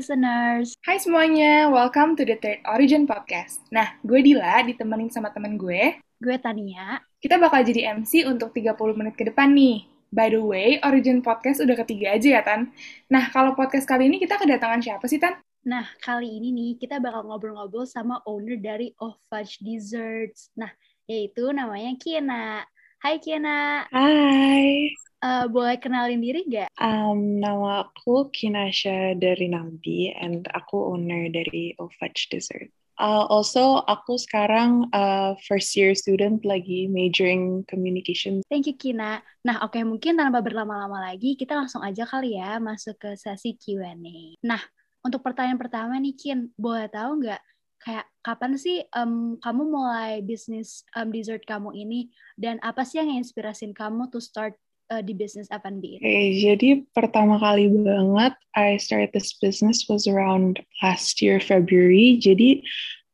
listeners. Hai semuanya, welcome to the Third Origin Podcast. Nah, gue Dila, ditemenin sama temen gue. Gue Tania. Kita bakal jadi MC untuk 30 menit ke depan nih. By the way, Origin Podcast udah ketiga aja ya, Tan? Nah, kalau podcast kali ini kita kedatangan siapa sih, Tan? Nah, kali ini nih kita bakal ngobrol-ngobrol sama owner dari Oh Fudge Desserts. Nah, yaitu namanya Kiana. Hai Kiana. Hai. Uh, boleh kenalin diri gak? Um, nama aku Kinasha dari Nambi and aku owner dari Ofudge Dessert. Uh, also, aku sekarang uh, first year student lagi majoring communication. Thank you Kina. Nah, oke okay, mungkin tanpa berlama-lama lagi, kita langsung aja kali ya masuk ke sesi Q&A. Nah, untuk pertanyaan pertama nih Kin, boleh tahu nggak kayak kapan sih um, kamu mulai bisnis um, dessert kamu ini dan apa sih yang inspirasin kamu to start uh, di bisnis F&B? Okay, jadi pertama kali banget I started this business was around last year February. Jadi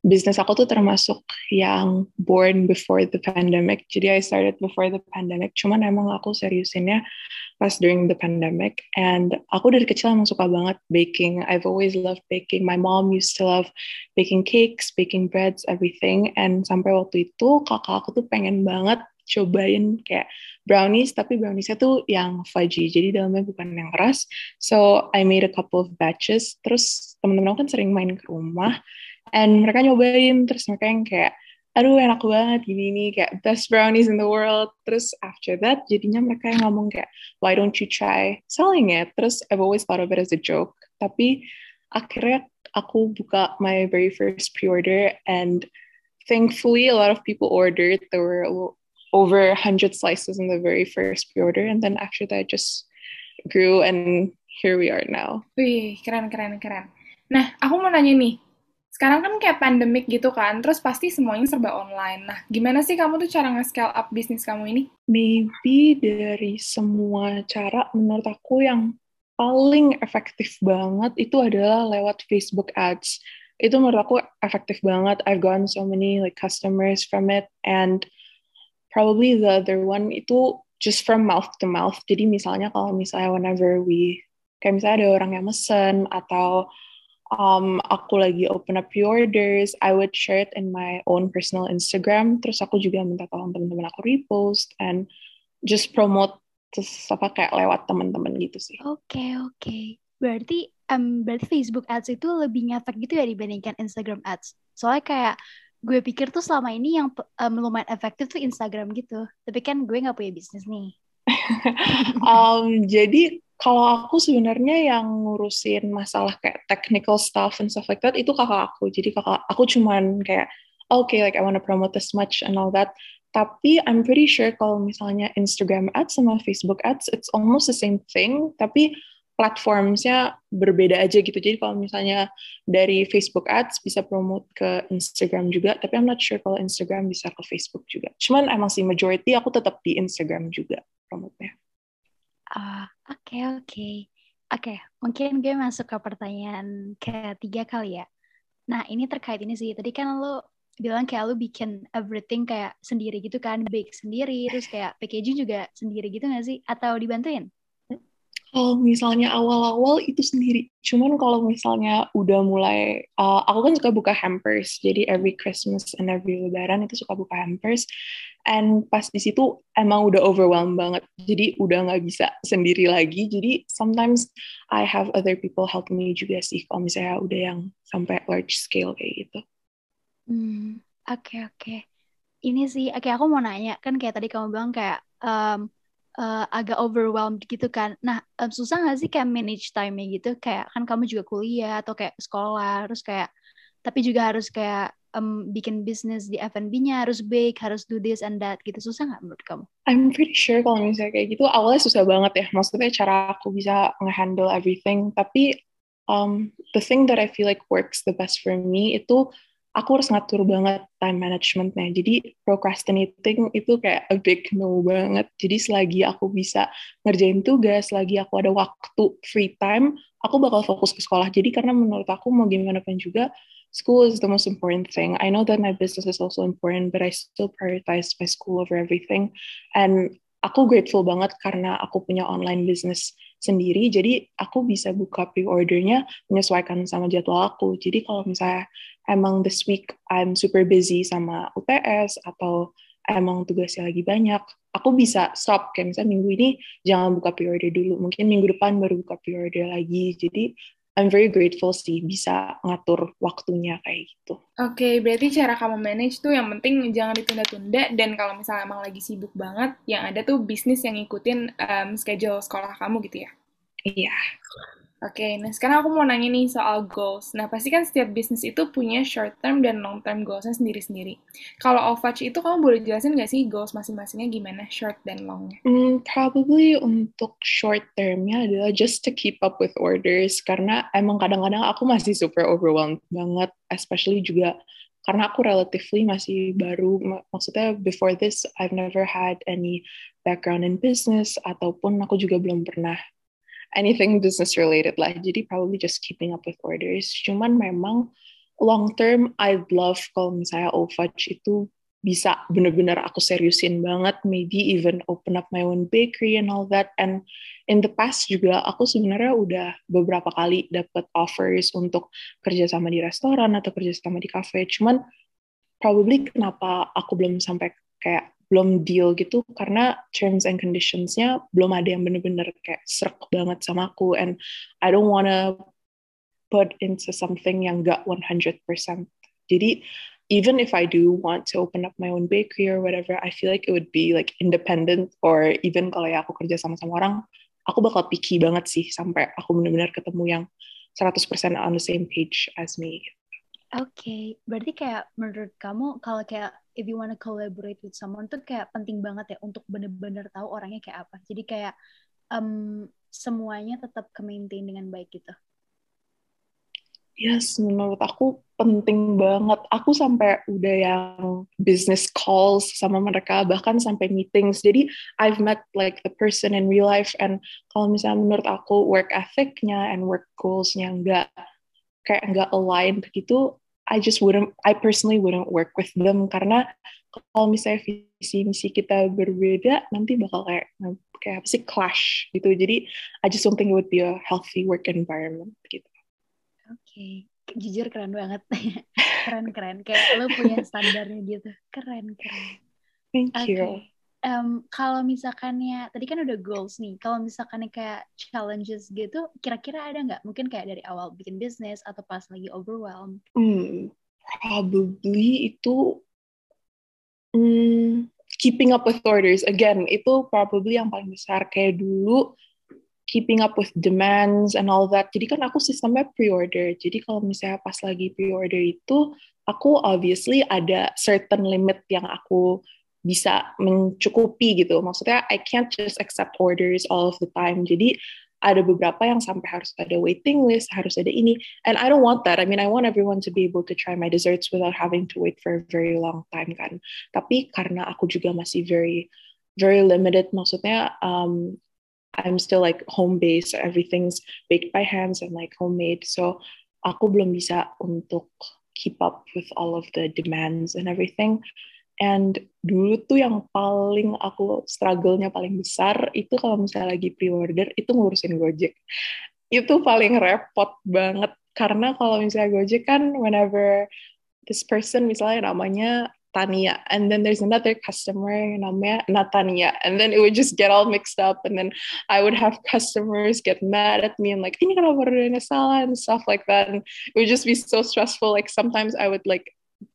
bisnis aku tuh termasuk yang born before the pandemic. Jadi I started before the pandemic. Cuman emang aku seriusinnya pas during the pandemic. And aku dari kecil emang suka banget baking. I've always loved baking. My mom used to love baking cakes, baking breads, everything. And sampai waktu itu kakak aku tuh pengen banget cobain kayak brownies tapi browniesnya tuh yang fudgy jadi dalamnya bukan yang keras so I made a couple of batches terus temen-temen aku kan sering main ke rumah and mereka nyobain terus mereka yang kayak aduh enak banget gini nih kayak best brownies in the world terus after that jadinya mereka yang ngomong kayak why don't you try selling it terus I've always thought of it as a joke tapi akhirnya aku buka my very first pre-order and thankfully a lot of people ordered there were over 100 slices in the very first pre-order and then after that just grew and here we are now. Wih, keren keren keren. Nah, aku mau nanya nih. Sekarang kan kayak pandemik gitu kan, terus pasti semuanya serba online. Nah, gimana sih kamu tuh cara nge-scale up bisnis kamu ini? Maybe dari semua cara, menurut aku yang paling efektif banget itu adalah lewat Facebook Ads. Itu menurut aku efektif banget. I've gotten so many like customers from it and probably the other one itu just from mouth to mouth. Jadi misalnya kalau misalnya whenever we kayak misalnya ada orang yang mesen atau um, aku lagi open up pre-orders, I would share it in my own personal Instagram. Terus aku juga minta tolong teman-teman aku repost and just promote terus apa kayak lewat teman-teman gitu sih. Oke okay, oke. Okay. Berarti um, berarti Facebook Ads itu lebih ngefek gitu ya dibandingkan Instagram Ads. Soalnya kayak gue pikir tuh selama ini yang um, lumayan efektif tuh Instagram gitu. Tapi kan gue nggak punya bisnis nih. um, jadi kalau aku sebenarnya yang ngurusin masalah kayak technical stuff and stuff like that itu kakak aku. Jadi kakak aku cuman kayak oke okay, like I wanna promote this much and all that. Tapi I'm pretty sure kalau misalnya Instagram ads sama Facebook ads it's almost the same thing. Tapi platformsnya berbeda aja gitu. Jadi kalau misalnya dari Facebook Ads bisa promote ke Instagram juga, tapi I'm not sure kalau Instagram bisa ke Facebook juga. Cuman emang sih majority aku tetap di Instagram juga promote-nya. Ah, oke oke. Oke, mungkin gue masuk ke pertanyaan ketiga kali ya. Nah, ini terkait ini sih. Tadi kan lo bilang kayak lo bikin everything kayak sendiri gitu kan, bake sendiri, terus kayak packaging juga sendiri gitu gak sih? Atau dibantuin? Kalau misalnya awal-awal itu sendiri, cuman kalau misalnya udah mulai, uh, aku kan suka buka hampers, jadi every Christmas and every Lebaran itu suka buka hampers, and pas di situ emang udah overwhelmed banget, jadi udah nggak bisa sendiri lagi, jadi sometimes I have other people help me juga sih, kalau misalnya udah yang sampai large scale kayak gitu. Hmm, oke okay, oke. Okay. Ini sih, oke okay, aku mau nanya, kan kayak tadi kamu bilang kayak um, uh, agak overwhelmed gitu kan. Nah, um, susah gak sih kayak manage time-nya gitu? Kayak kan kamu juga kuliah atau kayak sekolah, terus kayak tapi juga harus kayak um, bikin bisnis di F&B-nya, harus bake, harus do this and that gitu. Susah nggak menurut kamu? I'm pretty sure kalau misalnya kayak gitu awalnya susah banget ya. Maksudnya cara aku bisa nge-handle everything. Tapi um, the thing that I feel like works the best for me itu aku harus ngatur banget time managementnya. Jadi procrastinating itu kayak a big no banget. Jadi selagi aku bisa ngerjain tugas, selagi aku ada waktu free time, aku bakal fokus ke sekolah. Jadi karena menurut aku mau gimana pun juga, school is the most important thing. I know that my business is also important, but I still prioritize my school over everything. And aku grateful banget karena aku punya online business sendiri, jadi aku bisa buka pre-ordernya menyesuaikan sama jadwal aku. Jadi kalau misalnya emang this week I'm super busy sama UTS atau emang tugasnya lagi banyak, aku bisa stop kayak misalnya minggu ini jangan buka pre-order dulu, mungkin minggu depan baru buka pre-order lagi. Jadi I'm very grateful sih bisa ngatur waktunya kayak gitu. Oke, okay, berarti cara kamu manage tuh yang penting jangan ditunda-tunda dan kalau misalnya emang lagi sibuk banget, yang ada tuh bisnis yang ngikutin um, schedule sekolah kamu gitu ya? Iya. Oke, okay, nah sekarang aku mau nanya nih soal goals. Nah, pasti kan setiap bisnis itu punya short term dan long term goalsnya sendiri-sendiri. Kalau Ovach itu kamu boleh jelasin nggak sih goals masing-masingnya gimana, short dan longnya? Mm, probably untuk short termnya adalah just to keep up with orders, karena emang kadang-kadang aku masih super overwhelmed banget, especially juga karena aku relatively masih baru, maksudnya before this I've never had any background in business, ataupun aku juga belum pernah anything business related lah. Jadi probably just keeping up with orders. Cuman memang long term I'd love kalau misalnya Ovach itu bisa bener-bener aku seriusin banget, maybe even open up my own bakery and all that. And in the past juga aku sebenarnya udah beberapa kali dapat offers untuk kerja sama di restoran atau kerja sama di cafe. Cuman probably kenapa aku belum sampai kayak belum deal gitu karena terms and conditionsnya belum ada yang bener-bener kayak serak banget sama aku and I don't wanna put into something yang gak 100%. Jadi even if I do want to open up my own bakery or whatever, I feel like it would be like independent or even kalau ya aku kerja sama-sama orang, aku bakal picky banget sih sampai aku benar-benar ketemu yang 100% on the same page as me. Okay. berarti kayak menurut kamu kalau kayak if you wanna collaborate with someone tuh kayak penting banget ya untuk bener-bener tahu orangnya kayak apa. Jadi kayak um, semuanya tetap ke maintain dengan baik gitu. Yes, menurut aku penting banget. Aku sampai udah yang business calls sama mereka, bahkan sampai meetings. Jadi I've met like the person in real life, and kalau misalnya menurut aku work ethicnya and work goalsnya nggak kayak nggak aligned gitu, I just wouldn't, I personally wouldn't work with them karena kalau misalnya visi misi kita berbeda, nanti bakal kayak kayak apa sih clash gitu. Jadi I just don't think it would be a healthy work environment gitu. Oke, okay. jujur keren banget, keren keren. Kayak lo punya standarnya gitu, keren keren. Thank you. Okay um, kalau misalkannya tadi kan udah goals nih kalau misalkannya kayak challenges gitu kira-kira ada nggak? Mungkin kayak dari awal bikin bisnis atau pas lagi overwhelmed? Hmm, probably itu hmm, keeping up with orders. Again itu probably yang paling besar. Kayak dulu keeping up with demands and all that. Jadi kan aku sistemnya pre-order. Jadi kalau misalnya pas lagi pre-order itu aku obviously ada certain limit yang aku bisa mencukupi gitu. Maksudnya I can't just accept orders all of the time. Jadi ada beberapa yang sampai harus ada waiting list, harus ada ini. And I don't want that. I mean, I want everyone to be able to try my desserts without having to wait for a very long time kan. Tapi karena aku juga masih very very limited, maksudnya um, I'm still like home based. Everything's baked by hands and like homemade. So aku belum bisa untuk keep up with all of the demands and everything. And dulu tuh yang paling aku struggle-nya paling besar itu kalau misalnya lagi pre-order itu ngurusin Gojek. Itu paling repot banget. Karena kalau misalnya Gojek kan whenever this person misalnya namanya Tania and then there's another customer namanya Natania and then it would just get all mixed up and then I would have customers get mad at me and like ini kenapa ordernya salah? and stuff like that. And it would just be so stressful. Like sometimes I would like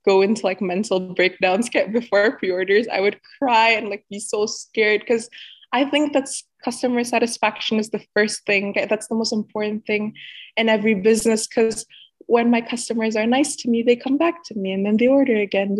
go into like mental breakdowns before pre-orders i would cry and like be so scared because i think that's customer satisfaction is the first thing that's the most important thing in every business because when my customers are nice to me they come back to me and then they order again.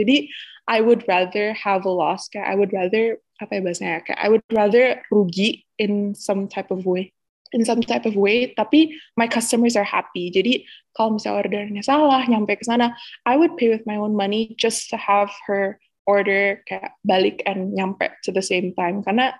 I would rather have a loss i would rather apa ya I would rather rugi in some type of way in some type of way, tapi my customers are happy. Jadi kalau misalnya ordernya salah, nyampe ke sana, I would pay with my own money just to have her order kayak balik and nyampe to the same time. Karena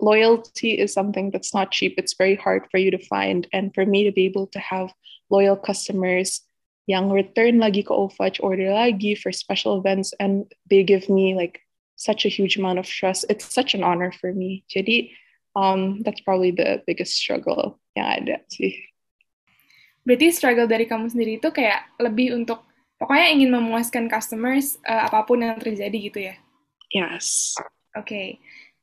loyalty is something that's not cheap. It's very hard for you to find. And for me to be able to have loyal customers yang return lagi ke Ovach, order lagi for special events, and they give me like such a huge amount of trust. It's such an honor for me. Jadi um, that's probably the biggest struggle yang ada sih. Berarti struggle dari kamu sendiri itu kayak lebih untuk pokoknya ingin memuaskan customers uh, apa pun yang terjadi gitu ya? Yes. Oke. Okay.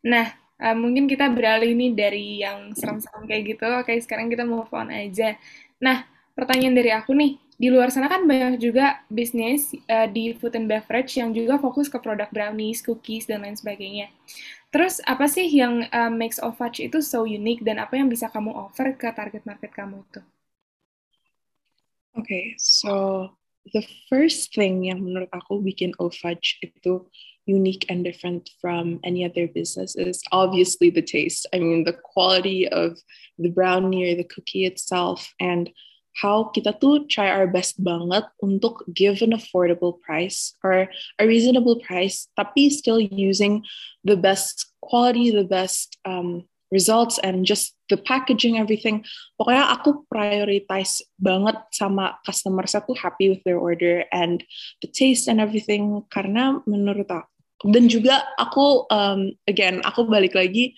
Nah, uh, mungkin kita beralih nih dari yang serem-serem kayak gitu. Oke, okay, sekarang kita move on aja. Nah, pertanyaan dari aku nih, di luar sana kan banyak juga bisnis uh, di food and beverage yang juga fokus ke produk brownies, cookies, dan lain sebagainya. Terus apa sih yang uh, makes Ovach itu so unique dan apa yang bisa kamu offer ke target market kamu itu? Oke, okay, so the first thing yang menurut aku bikin Ovach itu unique and different from any other business is obviously the taste. I mean, the quality of the brownie or the cookie itself and how kita tuh try our best banget untuk give an affordable price or a reasonable price, tapi still using the best quality, the best um, results, and just the packaging, everything. Pokoknya aku prioritize banget sama customer saya tuh happy with their order and the taste and everything karena menurut aku dan juga aku um, again aku balik lagi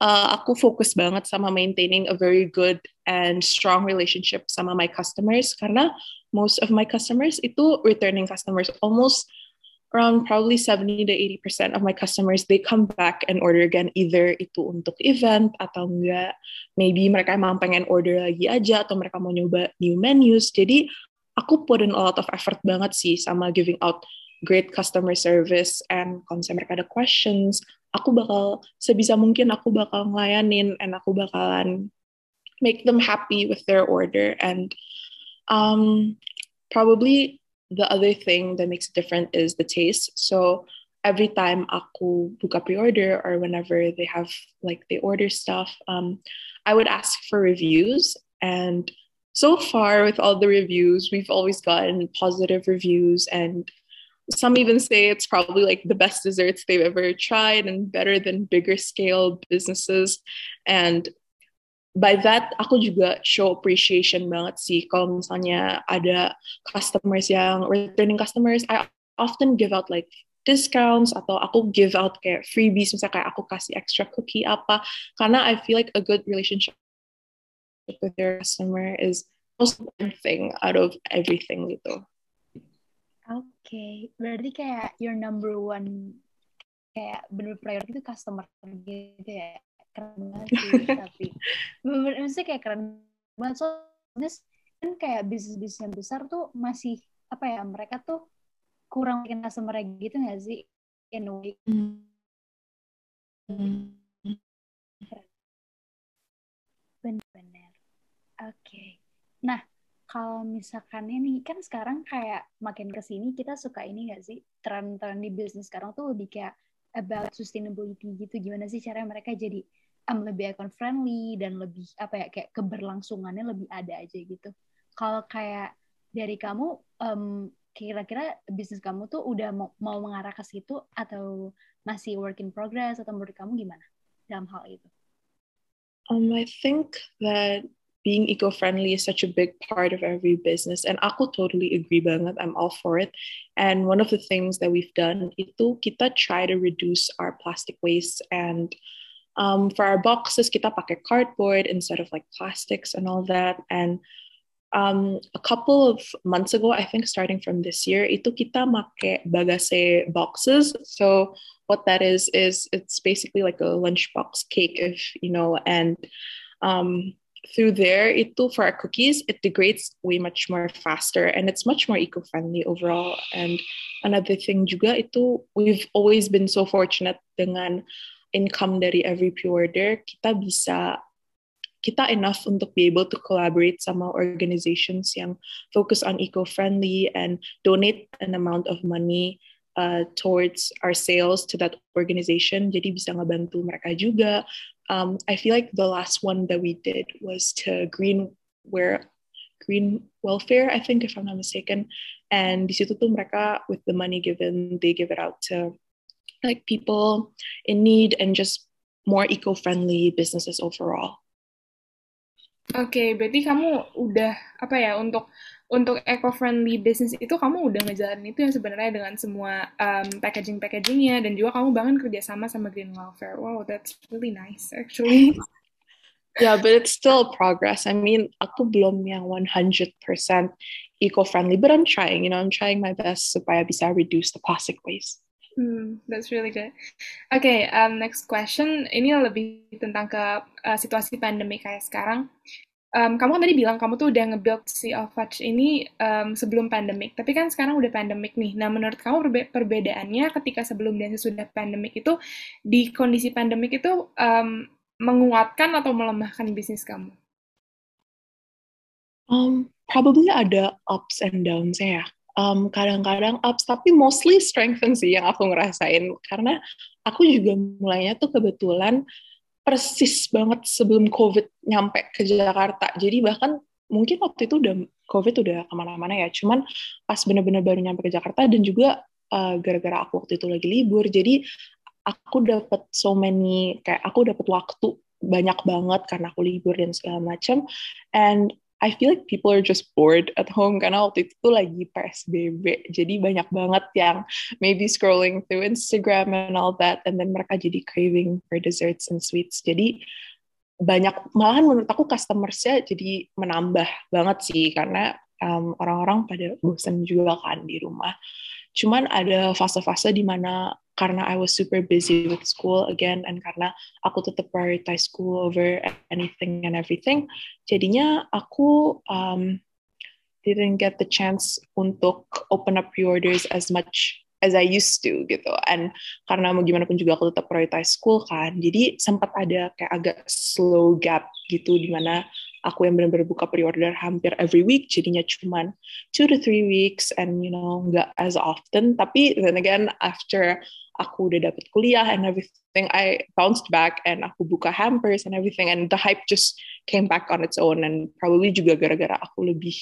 uh, aku fokus banget sama maintaining a very good and strong relationship sama my customers karena most of my customers itu returning customers. Almost around probably 70 to 80% of my customers they come back and order again either itu untuk event atau enggak. Maybe mereka emang pengen order lagi aja atau mereka mau nyoba new menus. Jadi aku put in a lot of effort banget sih sama giving out great customer service and kalau misalnya mereka questions aku bakal sebisa mungkin aku bakal ngelayanin and aku bakalan make them happy with their order. And um, probably the other thing that makes it different is the taste. So every time aku buka pre-order or whenever they have like they order stuff um, i would ask for reviews. And so far with all the reviews we've always gotten positive reviews and some even say it's probably like the best desserts they've ever tried and better than bigger scale businesses and by that aku juga show appreciation banget sih kalau misalnya ada customers yang returning customers I often give out like discounts atau aku give out kayak freebies misalnya kayak aku kasih extra cookie apa karena I feel like a good relationship with your customer is most important thing out of everything gitu. Oke, okay. berarti kayak your number one kayak bener priority itu customer gitu ya. Keren banget sih, tapi maksudnya kayak keren banget. So, kan kayak bisnis-bisnis yang besar tuh masih apa ya, mereka tuh kurang bikin customer gitu nggak sih? In a way. Bener-bener. Oke. Okay. Nah, kalau misalkan ini kan sekarang kayak makin ke sini kita suka ini gak sih? Tren-tren di bisnis sekarang tuh lebih kayak about sustainability gitu. Gimana sih cara mereka jadi um, lebih econ friendly dan lebih apa ya kayak keberlangsungannya lebih ada aja gitu. Kalau kayak dari kamu um, kira-kira bisnis kamu tuh udah mau, mau mengarah ke situ atau masih work in progress atau menurut kamu gimana dalam hal itu? Um, I think that being eco-friendly is such a big part of every business and aku totally agree banget. I'm all for it. And one of the things that we've done itu kita try to reduce our plastic waste and um, for our boxes kita pakai cardboard instead of like plastics and all that. And um, a couple of months ago, I think starting from this year, itu kita make bagase boxes. So what that is is it's basically like a lunchbox cake, if you know, and um, through there itu for our cookies it degrades way much more faster and it's much more eco-friendly overall. And another thing juga itu we've always been so fortunate dengan income dari every pre-order. Kita bisa kita enough untuk be able to collaborate sama organizations yang focus on eco-friendly and donate an amount of money uh, towards our sales to that organization. Jadi bisa ngebantu mereka juga um, I feel like the last one that we did was to green where green welfare, I think, if I'm not mistaken. And di situ tuh mereka with the money given, they give it out to like people in need and just more eco-friendly businesses overall. Oke, okay, berarti kamu udah apa ya untuk untuk eco-friendly business itu kamu udah ngejalanin itu yang sebenarnya dengan semua um, packaging packagingnya dan juga kamu bangun kerjasama sama Green Welfare. Wow, that's really nice actually. yeah, but it's still progress. I mean, aku belum yang 100% eco-friendly, but I'm trying. You know, I'm trying my best supaya bisa reduce the plastic waste. Hmm, that's really good. Oke, okay, um, next question. Ini lebih tentang ke uh, situasi pandemi kayak sekarang. Um, kamu kan tadi bilang kamu tuh udah nge-build si Alfach ini um, sebelum pandemik, tapi kan sekarang udah pandemik nih. Nah, menurut kamu perbe perbedaannya ketika sebelum dan sesudah pandemik itu, di kondisi pandemik itu um, menguatkan atau melemahkan bisnis kamu? Um, probably ada ups and downs ya um, kadang-kadang ups tapi mostly strengthen sih yang aku ngerasain karena aku juga mulainya tuh kebetulan persis banget sebelum COVID nyampe ke Jakarta. Jadi bahkan mungkin waktu itu udah COVID udah ke mana-mana ya. Cuman pas bener-bener baru nyampe ke Jakarta dan juga uh, gara-gara aku waktu itu lagi libur, jadi aku dapat so many kayak aku dapat waktu banyak banget karena aku libur dan segala macam. And I feel like people are just bored at home karena waktu itu tuh lagi PSBB. Jadi banyak banget yang maybe scrolling through Instagram and all that and then mereka jadi craving for desserts and sweets. Jadi banyak malahan menurut aku customersnya jadi menambah banget sih karena um, orang-orang pada bosan juga kan di rumah. Cuman ada fase-fase di mana karena I was super busy with school again and karena aku tetap prioritize school over anything and everything jadinya aku um, didn't get the chance untuk open up pre-orders as much as I used to gitu. And karena mau gimana pun juga aku tetap prioritize school kan. Jadi sempat ada kayak agak slow gap gitu di mana aku yang benar-benar buka pre-order hampir every week jadinya cuman two to three weeks and you know nggak as often. Tapi then again after aku udah dapet kuliah and everything I bounced back and aku buka hampers and everything and the hype just came back on its own and probably juga gara-gara aku lebih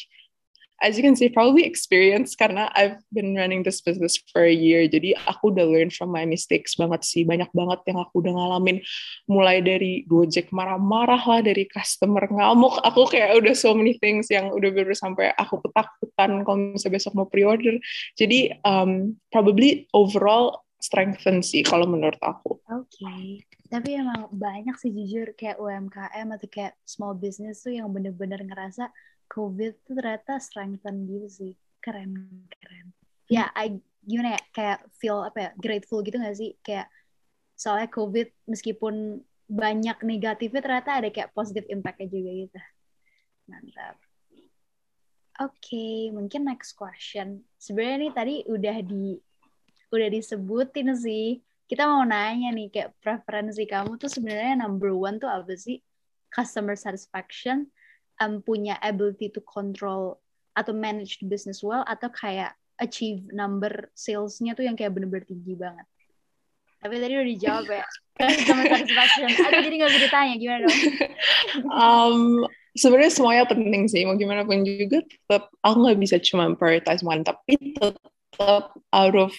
as you can see, probably experience karena I've been running this business for a year. Jadi aku udah learn from my mistakes banget sih. Banyak banget yang aku udah ngalamin. Mulai dari Gojek marah-marah lah, dari customer ngamuk. Aku kayak udah so many things yang udah bener sampai aku ketakutan kalau misalnya besok mau pre-order. Jadi um, probably overall strengthen sih kalau menurut aku. Oke. Okay. Tapi emang banyak sih jujur kayak UMKM atau kayak small business tuh yang bener-bener ngerasa COVID tuh ternyata strengthen gitu sih. Keren, keren. Ya, I, gimana ya, kayak feel apa ya, grateful gitu gak sih? Kayak soalnya COVID meskipun banyak negatifnya ternyata ada kayak positive impact-nya juga gitu. Mantap. Oke, okay, mungkin next question. Sebenarnya nih tadi udah di udah disebutin sih. Kita mau nanya nih kayak preferensi kamu tuh sebenarnya number one tuh apa sih? Customer satisfaction um, punya ability to control atau manage the business well atau kayak achieve number salesnya tuh yang kayak bener-bener tinggi banget. Tapi tadi udah dijawab ya. Customer satisfaction. Aduh jadi gak bisa ditanya gimana dong? um, sebenarnya semuanya penting sih. Mau gimana pun juga tetap aku nggak bisa cuma prioritize one tapi tetap out of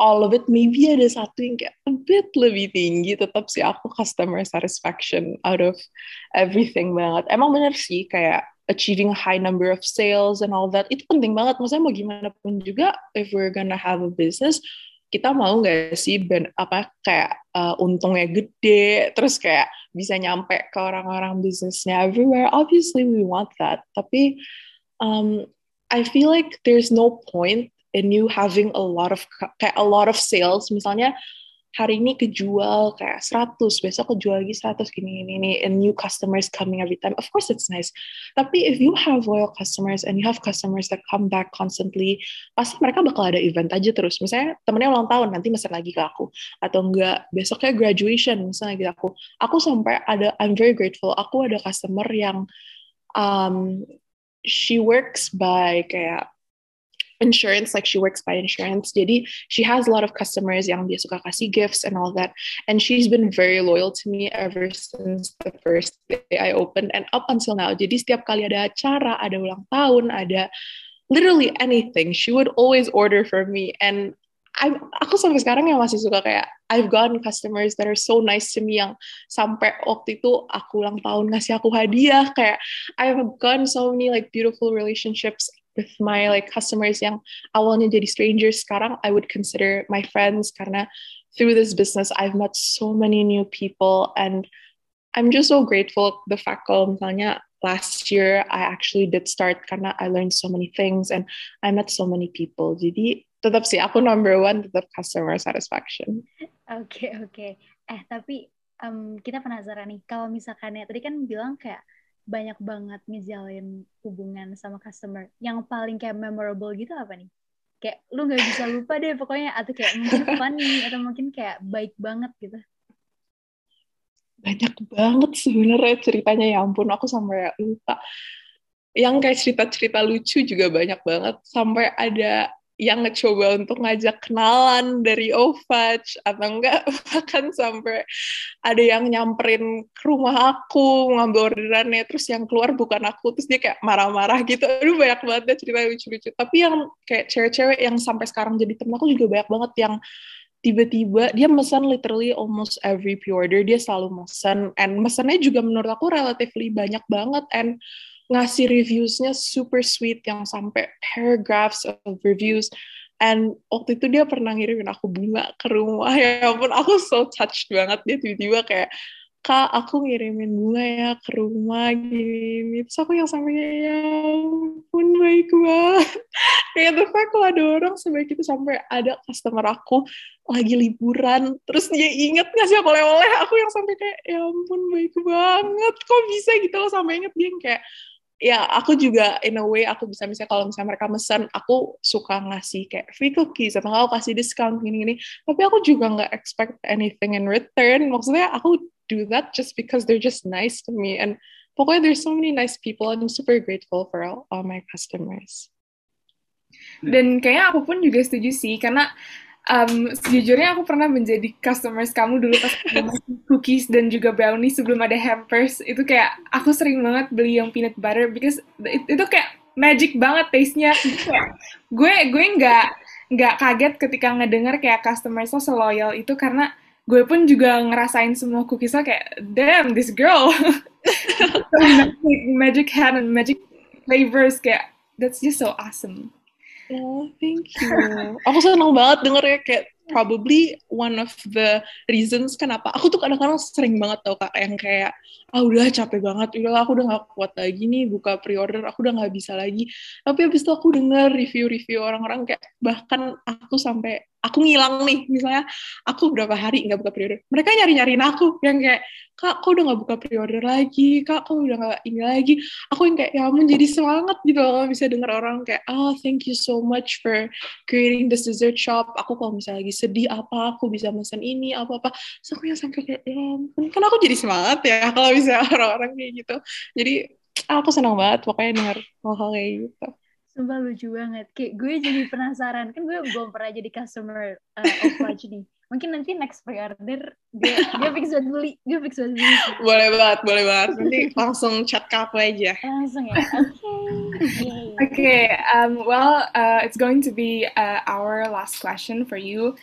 all of it maybe ada satu yang kayak a bit lebih tinggi tetap sih aku customer satisfaction out of everything banget. Emang bener sih kayak achieving a high number of sales and all that itu penting banget. Maksudnya mau gimana pun juga if we're gonna have a business kita mau nggak sih ben, apa kayak uh, untungnya gede terus kayak bisa nyampe ke orang-orang bisnisnya everywhere. Obviously we want that. Tapi um, I feel like there's no point and you having a lot of kayak a lot of sales misalnya hari ini kejual kayak 100 besok kejual lagi 100 gini gini ini and new customers coming every time of course it's nice. Tapi if you have loyal customers and you have customers that come back constantly pasti mereka bakal ada event aja terus. Misalnya temennya ulang tahun nanti mesen lagi ke aku. Atau enggak besoknya graduation misalnya lagi aku aku sampai ada I'm very grateful aku ada customer yang um, she works by kayak insurance like she works by insurance jadi she has a lot of customers yang dia suka kasih gifts and all that and she's been very loyal to me ever since the first day I opened and up until now jadi setiap kali ada acara ada ulang tahun ada literally anything she would always order for me and I'm, aku sampai sekarang ya masih suka kayak I've gotten customers that are so nice to me yang sampai waktu itu aku ulang tahun ngasih aku hadiah kayak I've gotten so many like beautiful relationships with my like customers yang awalnya jadi strangers sekarang I would consider my friends karena through this business I've met so many new people and I'm just so grateful the fact kalau misalnya last year I actually did start karena I learned so many things and I met so many people. Jadi tetap sih aku number one tetap customer satisfaction. Oke okay, oke. Okay. Eh tapi um, kita penasaran nih kalau misalkan ya tadi kan bilang kayak banyak banget ngejalin hubungan sama customer. Yang paling kayak memorable gitu apa nih? Kayak lu nggak bisa lupa deh pokoknya atau kayak mungkin funny atau mungkin kayak baik banget gitu. Banyak banget sebenarnya ceritanya ya ampun aku sampai lupa. Yang kayak cerita-cerita lucu juga banyak banget sampai ada yang ngecoba untuk ngajak kenalan dari OVAC atau enggak bahkan sampai ada yang nyamperin ke rumah aku ngambil orderannya terus yang keluar bukan aku terus dia kayak marah-marah gitu. Aduh banyak banget deh cerita lucu-lucu. Tapi yang kayak cewek-cewek yang sampai sekarang jadi temen aku juga banyak banget yang tiba-tiba dia pesan literally almost every pre-order dia selalu pesan and mesennya juga menurut aku relatively banyak banget. And ngasih reviewsnya super sweet yang sampai paragraphs of reviews. And waktu itu dia pernah ngirimin aku bunga ke rumah. Ya ampun aku so touched banget. Dia tiba-tiba kayak kak aku ngirimin bunga ya ke rumah gini. Terus aku yang sampai ya ampun baik banget. Kayak the fact kalau ada orang sebaik itu sampai ada customer aku lagi liburan? Terus dia inget ngasih aku oleh-oleh? Aku yang sampai kayak ya ampun baik banget. Kok bisa gitu loh? Sampai inget dia yang kayak ya aku juga in a way aku bisa misalnya kalau misalnya mereka mesen aku suka ngasih kayak free cookies atau aku kasih discount gini-gini. Tapi aku juga nggak expect anything in return. Maksudnya aku do that just because they're just nice to me. And pokoknya there's so many nice people and I'm super grateful for all, all my customers. Dan kayaknya aku pun juga setuju sih karena um, sejujurnya aku pernah menjadi customers kamu dulu pas cookies dan juga brownies sebelum ada hampers. Itu kayak aku sering banget beli yang peanut butter because it, itu kayak magic banget taste-nya. Gue gue nggak nggak kaget ketika ngedenger kayak customers lo seloyal itu karena gue pun juga ngerasain semua cookies lo kayak damn this girl. Magic, magic hand and magic flavors kayak that's just so awesome Oh, thank you. aku senang banget denger ya kayak probably one of the reasons kenapa aku tuh kadang-kadang sering banget tau kak yang kayak ah udah capek banget udah aku udah gak kuat lagi nih buka pre-order aku udah gak bisa lagi tapi habis itu aku denger review-review orang-orang kayak bahkan aku sampai aku ngilang nih misalnya aku berapa hari nggak buka pre-order mereka nyari-nyariin aku yang kayak kak kok udah nggak buka pre-order lagi? Kak kok udah nggak ini lagi? Aku yang kayak ya ampun jadi semangat gitu loh bisa denger orang kayak oh thank you so much for creating this dessert shop. Aku kalau misalnya lagi sedih apa aku bisa pesan ini apa apa so aku yang sampai kayak ya ampun kan aku jadi semangat ya kalau bisa orang-orang kayak gitu. Jadi aku senang banget pokoknya denger hal-hal kayak gitu Sumpah lucu banget. Kayak gue jadi penasaran. Kan gue belum pernah jadi customer uh, of Watch nih. Mungkin nanti next pre-order dia dia fix buat beli. Dia fix buat beli. Boleh banget, boleh banget. Nanti langsung chat ke aku aja. Langsung ya. Oke. Okay. okay. Um, well, uh, it's going to be uh, our last question for you.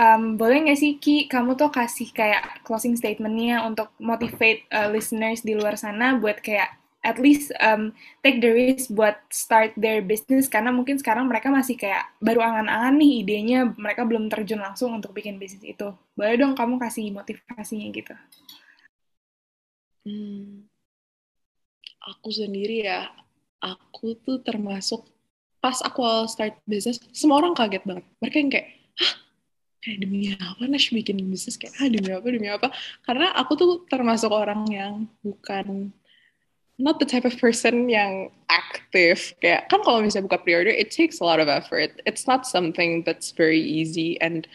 Um, boleh nggak sih Ki, kamu tuh kasih kayak closing statementnya untuk motivate uh, listeners di luar sana buat kayak at least um, take the risk buat start their business. Karena mungkin sekarang mereka masih kayak baru angan-angan nih idenya mereka belum terjun langsung untuk bikin bisnis itu. Boleh dong kamu kasih motivasinya gitu. Hmm, aku sendiri ya aku tuh termasuk pas aku awal start bisnis semua orang kaget banget. Mereka yang kayak hah? Kayak demi apa Nash bikin bisnis? Kayak ah demi apa demi apa? Karena aku tuh termasuk orang yang bukan not the type of person yang aktif kayak kan kalau misalnya buka pre-order it takes a lot of effort. It's not something that's very easy. And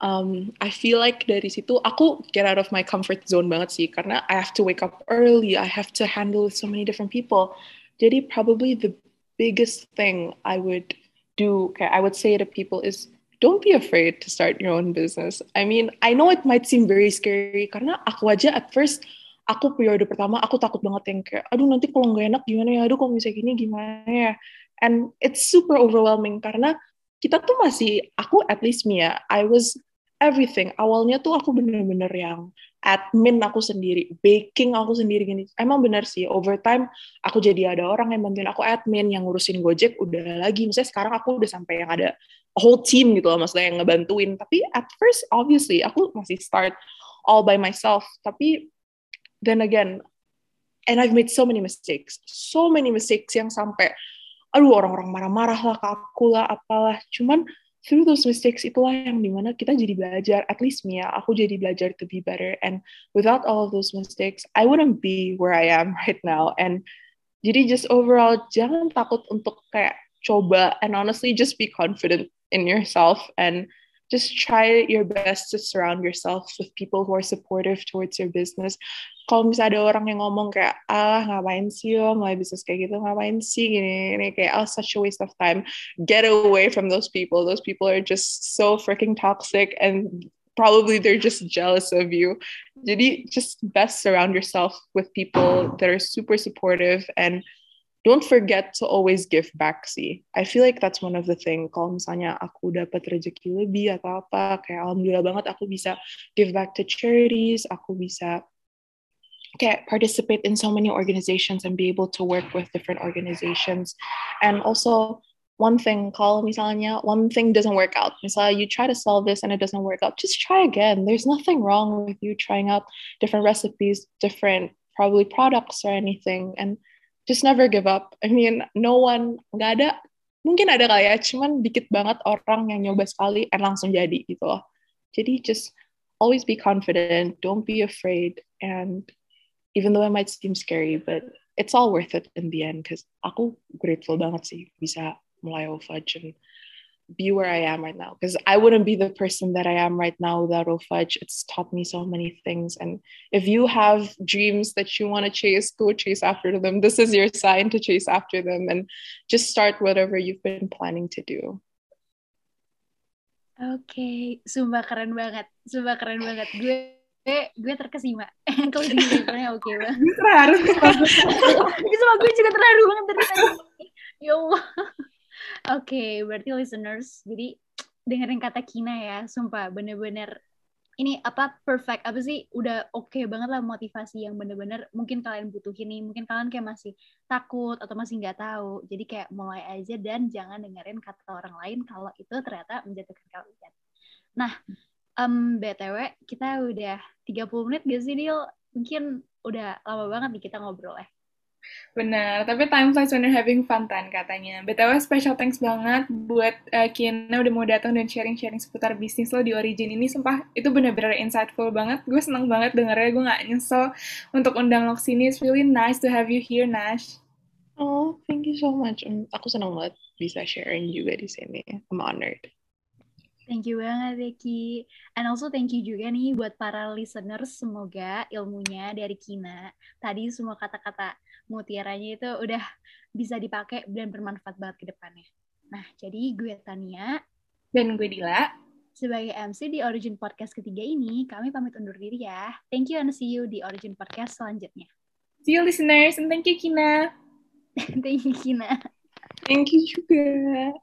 um, I feel like dari situ aku get out of my comfort zone banget sih. Karena I have to wake up early. I have to handle with so many different people. Jadi probably the biggest thing I would do I would say to people is don't be afraid to start your own business. I mean I know it might seem very scary. Karena aku aja at first aku periode pertama aku takut banget yang kayak aduh nanti kalau nggak enak gimana ya? Aduh kalau misalnya gini gimana ya? And it's super overwhelming karena kita tuh masih aku at least me ya I was everything. Awalnya tuh aku bener-bener yang admin aku sendiri baking aku sendiri gini. Emang bener sih over time aku jadi ada orang yang bantuin aku admin yang ngurusin gojek udah lagi. Misalnya sekarang aku udah sampai yang ada whole team gitu loh maksudnya yang ngebantuin. Tapi at first obviously aku masih start all by myself. Tapi then again and I've made so many mistakes. So many mistakes yang sampai aduh orang-orang marah-marah lah ke aku lah apalah. Cuman through those mistakes itulah yang di mana kita jadi belajar. At least me ya aku jadi belajar to be better. And without all of those mistakes I wouldn't be where I am right now. And jadi just overall jangan takut untuk kayak coba and honestly just be confident in yourself. And just try your best to surround yourself with people who are supportive towards your business. Kalau misalnya ada orang yang ngomong kayak, ah ngapain sih lo mulai bisnis kayak gitu, ngapain sih gini, gini kayak, oh such a waste of time. Get away from those people. Those people are just so freaking toxic and probably they're just jealous of you. Jadi just best surround yourself with people that are super supportive and don't forget to always give back sih. I feel like that's one of the thing. Kalau misalnya aku dapat rezeki lebih atau apa, kayak alhamdulillah banget aku bisa give back to charities, aku bisa kayak participate in so many organizations and be able to work with different organizations. And also one thing, kalau misalnya one thing doesn't work out, misalnya you try to sell this and it doesn't work out, just try again. There's nothing wrong with you trying out different recipes, different probably products or anything. And just never give up. I mean, no one, nggak ada, mungkin ada kali ya, cuman dikit banget orang yang nyoba sekali and langsung jadi gitu loh. Jadi just always be confident, don't be afraid, and even though it might seem scary, but it's all worth it in the end, because aku grateful banget sih bisa mulai OFudge and be where I am right now because I wouldn't be the person that I am right now without OFudge. It's taught me so many things. And if you have dreams that you want to chase, go chase after them. This is your sign to chase after them and just start whatever you've been planning to do. Oke, okay. sumpah keren banget, sumpah keren banget. Gue gue terkesima. Kalau di oke okay banget. Terharu. Sumpah gue juga terharu banget dari tadi. Ya Allah. Oke, okay, berarti listeners, jadi dengerin kata Kina ya, sumpah bener-bener. Ini apa perfect apa sih udah oke okay banget lah motivasi yang bener-bener mungkin kalian butuhin nih mungkin kalian kayak masih takut atau masih nggak tahu. Jadi kayak mulai aja dan jangan dengerin kata orang lain kalau itu ternyata menjatuhkan kalian. Nah um, btw kita udah 30 menit gak sih Dil? Mungkin udah lama banget nih kita ngobrol ya Benar, tapi time flies when you're having fun kan katanya. BTW special thanks banget buat uh, Kiana udah mau datang dan sharing-sharing seputar bisnis lo di Origin ini. Sumpah itu bener-bener insightful banget. Gue seneng banget dengernya, gue gak nyesel untuk undang lo sini. It's really nice to have you here, Nash. Oh, thank you so much. Aku seneng banget bisa sharing juga di sini. I'm honored. Thank you banget, Becky. And also thank you juga nih buat para listeners. Semoga ilmunya dari Kina, tadi semua kata-kata mutiaranya itu udah bisa dipakai dan bermanfaat banget ke depannya. Nah, jadi gue Tania. Dan gue Dila. Sebagai MC di Origin Podcast ketiga ini, kami pamit undur diri ya. Thank you and see you di Origin Podcast selanjutnya. See you listeners and thank you Kina. thank you Kina. Thank you juga.